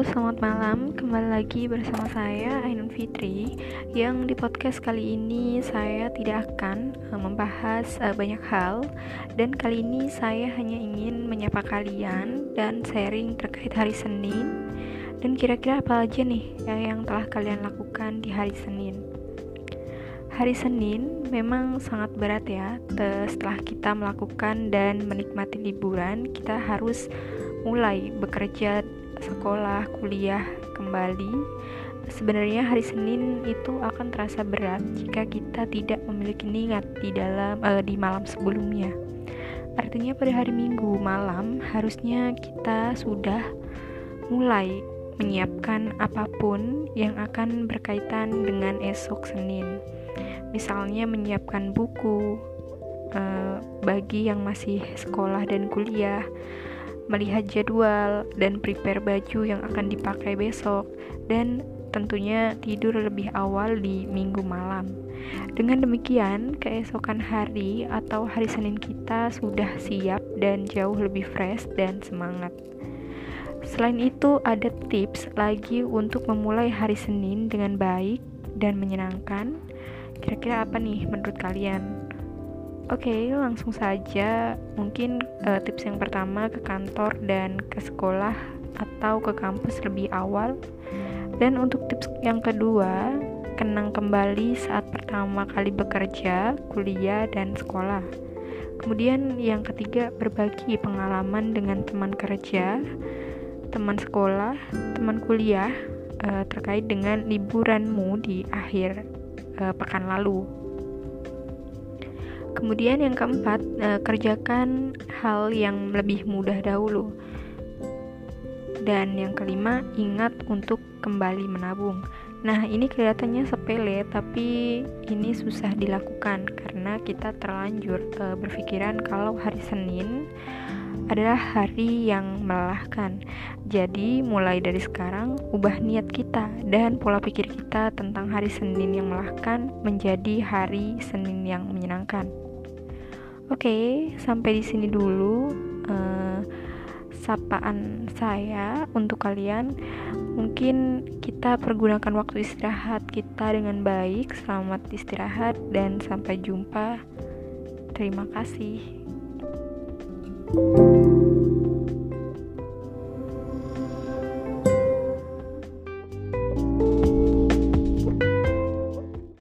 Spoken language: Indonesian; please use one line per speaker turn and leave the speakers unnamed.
Selamat malam. Kembali lagi bersama saya Ainun Fitri yang di podcast kali ini saya tidak akan uh, membahas uh, banyak hal dan kali ini saya hanya ingin menyapa kalian dan sharing terkait hari Senin dan kira-kira apa aja nih ya, yang telah kalian lakukan di hari Senin. Hari Senin memang sangat berat ya. Setelah kita melakukan dan menikmati liburan, kita harus mulai bekerja sekolah, kuliah kembali, sebenarnya hari Senin itu akan terasa berat jika kita tidak memiliki niat di dalam uh, di malam sebelumnya. Artinya pada hari Minggu malam harusnya kita sudah mulai menyiapkan apa pun yang akan berkaitan dengan esok Senin. Misalnya menyiapkan buku uh, bagi yang masih sekolah dan kuliah melihat jadwal dan prepare baju yang akan dipakai besok dan tentunya tidur lebih awal di minggu malam. Dengan demikian, keesokan hari atau hari Senin kita sudah siap dan jauh lebih fresh dan semangat. Selain itu, ada tips lagi untuk memulai hari Senin dengan baik dan menyenangkan. Kira-kira apa nih menurut kalian? Oke, okay, langsung saja. Mungkin uh, tips yang pertama ke kantor dan ke sekolah atau ke kampus lebih awal. Dan untuk tips yang kedua, kenang kembali saat pertama kali bekerja, kuliah, dan sekolah. Kemudian yang ketiga, berbagi pengalaman dengan teman kerja, teman sekolah, teman kuliah uh, terkait dengan liburanmu di akhir uh, pekan lalu. Kemudian yang keempat, eh, kerjakan hal yang lebih mudah dahulu. Dan yang kelima, ingat untuk kembali menabung. Nah, ini kelihatannya sepele, tapi ini susah dilakukan karena kita terlanjur e, berpikiran kalau hari Senin adalah hari yang melelahkan. Jadi, mulai dari sekarang, ubah niat kita dan pola pikir kita tentang hari Senin yang melelahkan menjadi hari Senin yang menyenangkan. Oke, okay, sampai di sini dulu uh, sapaan saya untuk kalian. Mungkin kita pergunakan waktu istirahat kita dengan baik. Selamat istirahat dan sampai jumpa. Terima kasih. thank you